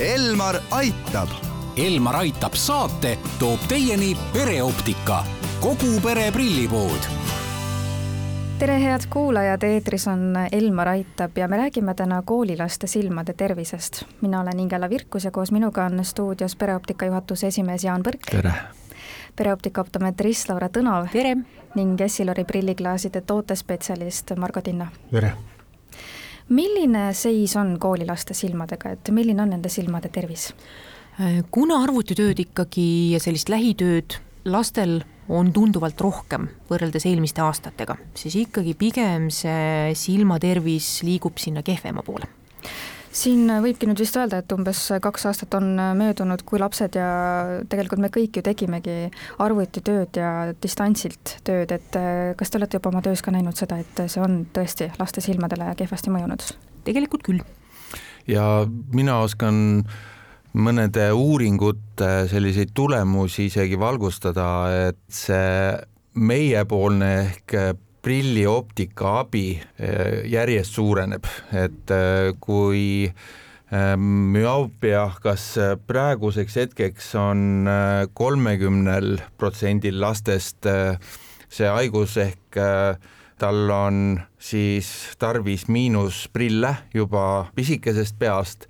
Elmar aitab. Elmar aitab saate toob teieni pereoptika, kogu pere prillipood tere, head kuulajad, eetris on Elmar Aitab ja me räägime täna koolilaste silmade tervisest. mina olen Ingela Virkus ja koos minuga on stuudios pereoptika juhatuse esimees Jaan Põrk. tere! pereoptika optometrist Laura Tõnov. tere! ning Essilori prilliklaaside tootespetsialist Margo Tinna. tere! Milline seis on koolilaste silmadega, et milline on nende silmade tervis? kuna arvutitööd ikkagi ja sellist lähitööd lastel on tunduvalt rohkem võrreldes eelmiste aastatega, siis ikkagi pigem see silmatervis liigub sinna kehvema poole siin võibki nüüd vist öelda, et umbes kaks aastat on möödunud, kui lapsed ja tegelikult me kõik ju tegimegi arvutitööd ja distantsilt tööd, et eh, kas te olete juba oma töös ka näinud seda, et see on tõesti laste silmadele kehvasti mõjunud? tegelikult küll. ja mina oskan mõnede uuringute selliseid tulemusi isegi valgustada, et see meiepoolne ehk prillioptika abi eh, järjest suureneb, et eh, kui eh, müoopia, kas praeguseks hetkeks on kolmekümnel protsendil lastest see haigus ehk tal on siis tarvis miinusprille juba pisikesest peast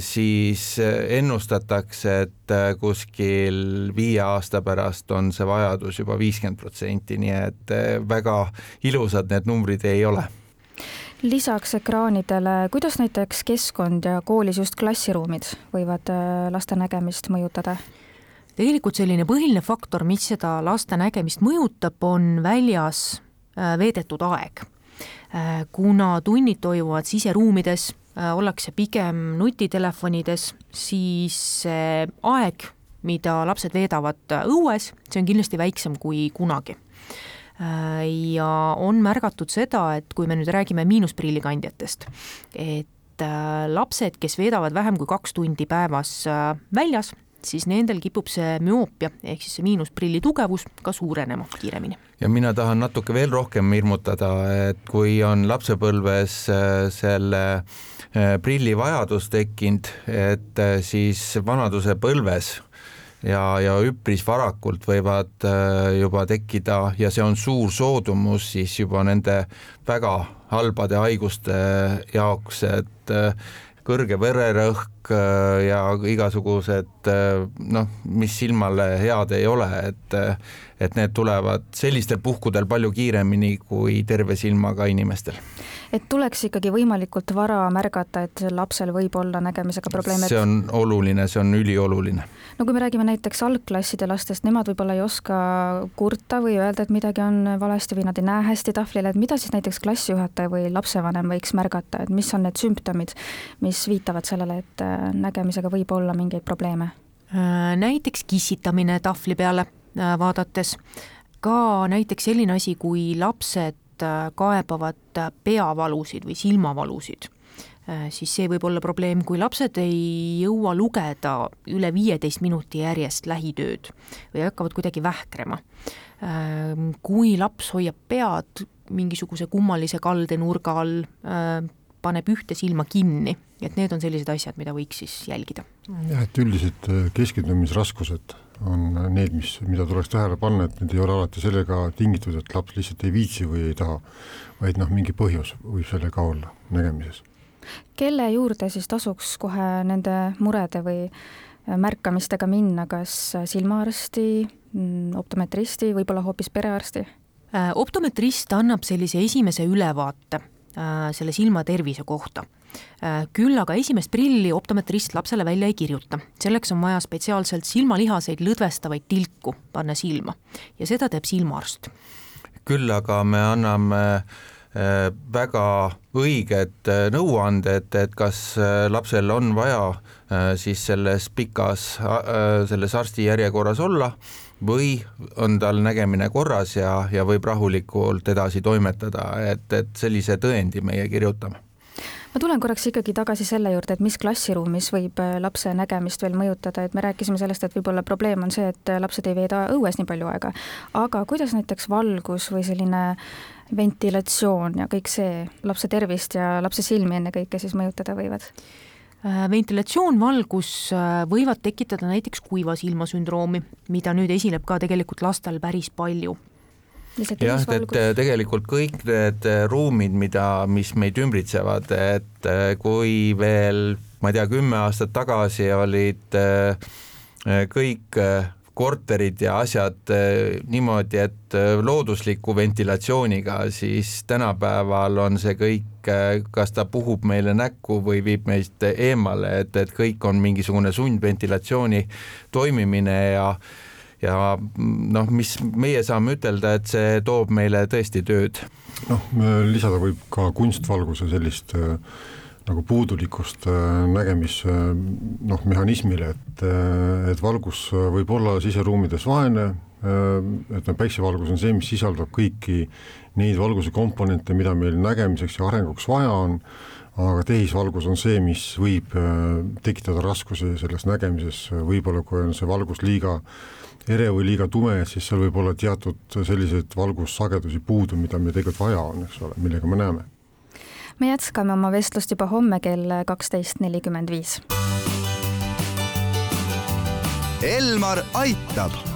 siis äh, ennustatakse, et äh, kuskil viie aasta pärast on see vajadus juba viiskümmend protsenti, nii et väga ilusad need numbrid ei ole lisaks ekraanidele, kuidas näiteks keskkond ja koolis just klassiruumid võivad laste nägemist mõjutada? tegelikult selline põhiline faktor, mis seda laste nägemist mõjutab, on väljas veedetud aeg. kuna tunnid toimuvad siseruumides Äh, ollakse pigem nutitelefonides, siis aeg, mida lapsed veedavad õues, see on kindlasti väiksem kui kunagi. Äh, ja on märgatud seda, et kui me nüüd räägime miinusprillikandjatest, et äh, lapsed, kes veedavad vähem kui kaks tundi päevas väljas, siis nendel kipub see müoopia ehk siis see miinusprilli tugevus ka suurenema kiiremini. ja mina tahan natuke veel rohkem hirmutada, et kui on lapsepõlves selle äh, Äh, prillivajadus tekkinud, et äh, siis vanadusepõlves ja, ja üpris varakult võivad äh, juba tekkida ja see on suur soodumus siis juba nende väga halbade haiguste jaoks, et kõrge vererõhk ja igasugused noh, mis silmale head ei ole, et et need tulevad sellistel puhkudel palju kiiremini kui terve silmaga inimestel et tuleks ikkagi võimalikult vara märgata, et lapsel võib olla nägemisega probleeme. see on oluline, see on ülioluline. no kui me räägime näiteks algklasside lastest, nemad võib-olla ei oska kurta või öelda, et midagi on valesti või nad ei näe hästi tahvlile, et mida siis näiteks klassijuhataja või lapsevanem võiks märgata, et mis on need sümptomid, mis viitavad sellele, et äh, nägemisega võib olla mingeid probleeme? Äh, näiteks kissitamine tahvli peale äh, vaadates, ka näiteks selline asi, kui lapsed Äh, kaebavad peavalusid või silmavalusid, siis see võib olla probleem, kui lapsed ei jõua lugeda üle viieteist minuti järjest lähitööd või hakkavad kuidagi vähkrema. Kui laps hoiab pead mingisuguse kummalise kaldenurga all, paneb ühte silma kinni, et need on sellised asjad, mida võiks siis jälgida. jah, et üldised keskendumisraskused on need, mis, mida tuleks tähele panna, et need ei ole alati sellega tingitud, et laps lihtsalt ei viitsi või ei taha, vaid noh, mingi põhjus võib sellega olla nägemises. kelle juurde siis tasuks kohe nende murede või märkamistega minna, kas silmaarsti, mm, optometristi, võib-olla hoopis perearsti? Äh, optometrist annab sellise esimese ülevaate äh, selle silma tervise kohta Äh, küll aga esimest prilli optometrist lapsele välja ei kirjuta, selleks on vaja spetsiaalselt silmalihaseid lõdvestavaid tilku panna silma. Ja seda teeb silmaarst. küll aga me anname äh, väga õiged äh, nõuanded, et kas lapsel on vaja siis selles pikas, selles arsti järjekorras olla või on tal nägemine korras ja, ja võib rahulikult edasi toimetada, et, et sellise tõendi meie kirjutame ma tulen korraks ikkagi tagasi selle juurde, et mis klassiruumis võib äh, lapse nägemist veel mõjutada, et me rääkisime sellest, et võib-olla probleem on see, et äh, lapsed ei veeda õues nii palju aega, aga kuidas näiteks valgus või selline ventilatsioon ja kõik see lapse tervist ja lapse silmi ennekõike siis mõjutada võivad? ventilatsioon, valgus võivad tekitada näiteks kuiva silma sündroomi, mida nüüd esineb ka tegelikult lastel päris palju jah, et tegelikult kõik need ruumid, mida, mis meid ümbritsevad, et kui veel ma ei tea, kümme aastat tagasi olid kõik korterid ja asjad niimoodi, et loodusliku ventilatsiooniga, siis tänapäeval on see kõik, kas ta puhub meile näkku või viib meist eemale, et, et kõik on mingisugune sundventilatsiooni toimimine ja ja noh, mis meie saame ütelda, et see toob meile tõesti tööd. noh, lisada võib ka kunstvalguse sellist äh, nagu puudulikust äh, nägemis äh, noh, mehhanismile, et, et valgus võib olla siseruumides vaene, et päiksevalgus on see, mis sisaldab kõiki neid valguse komponente, mida meil nägemiseks ja arenguks vaja on, aga tehisvalgus on see, mis võib tekitada raskusi selles nägemises, võib-olla kui on see valgus liiga äh, ere või liiga tume, siis seal võib olla teatud selliseid valgussagedusi puudu, mida meil tegelikult vaja on, eks ole, millega me näeme. me jätkame oma vestlust juba homme kell kaksteist nelikümmend viis. Elmar aitab.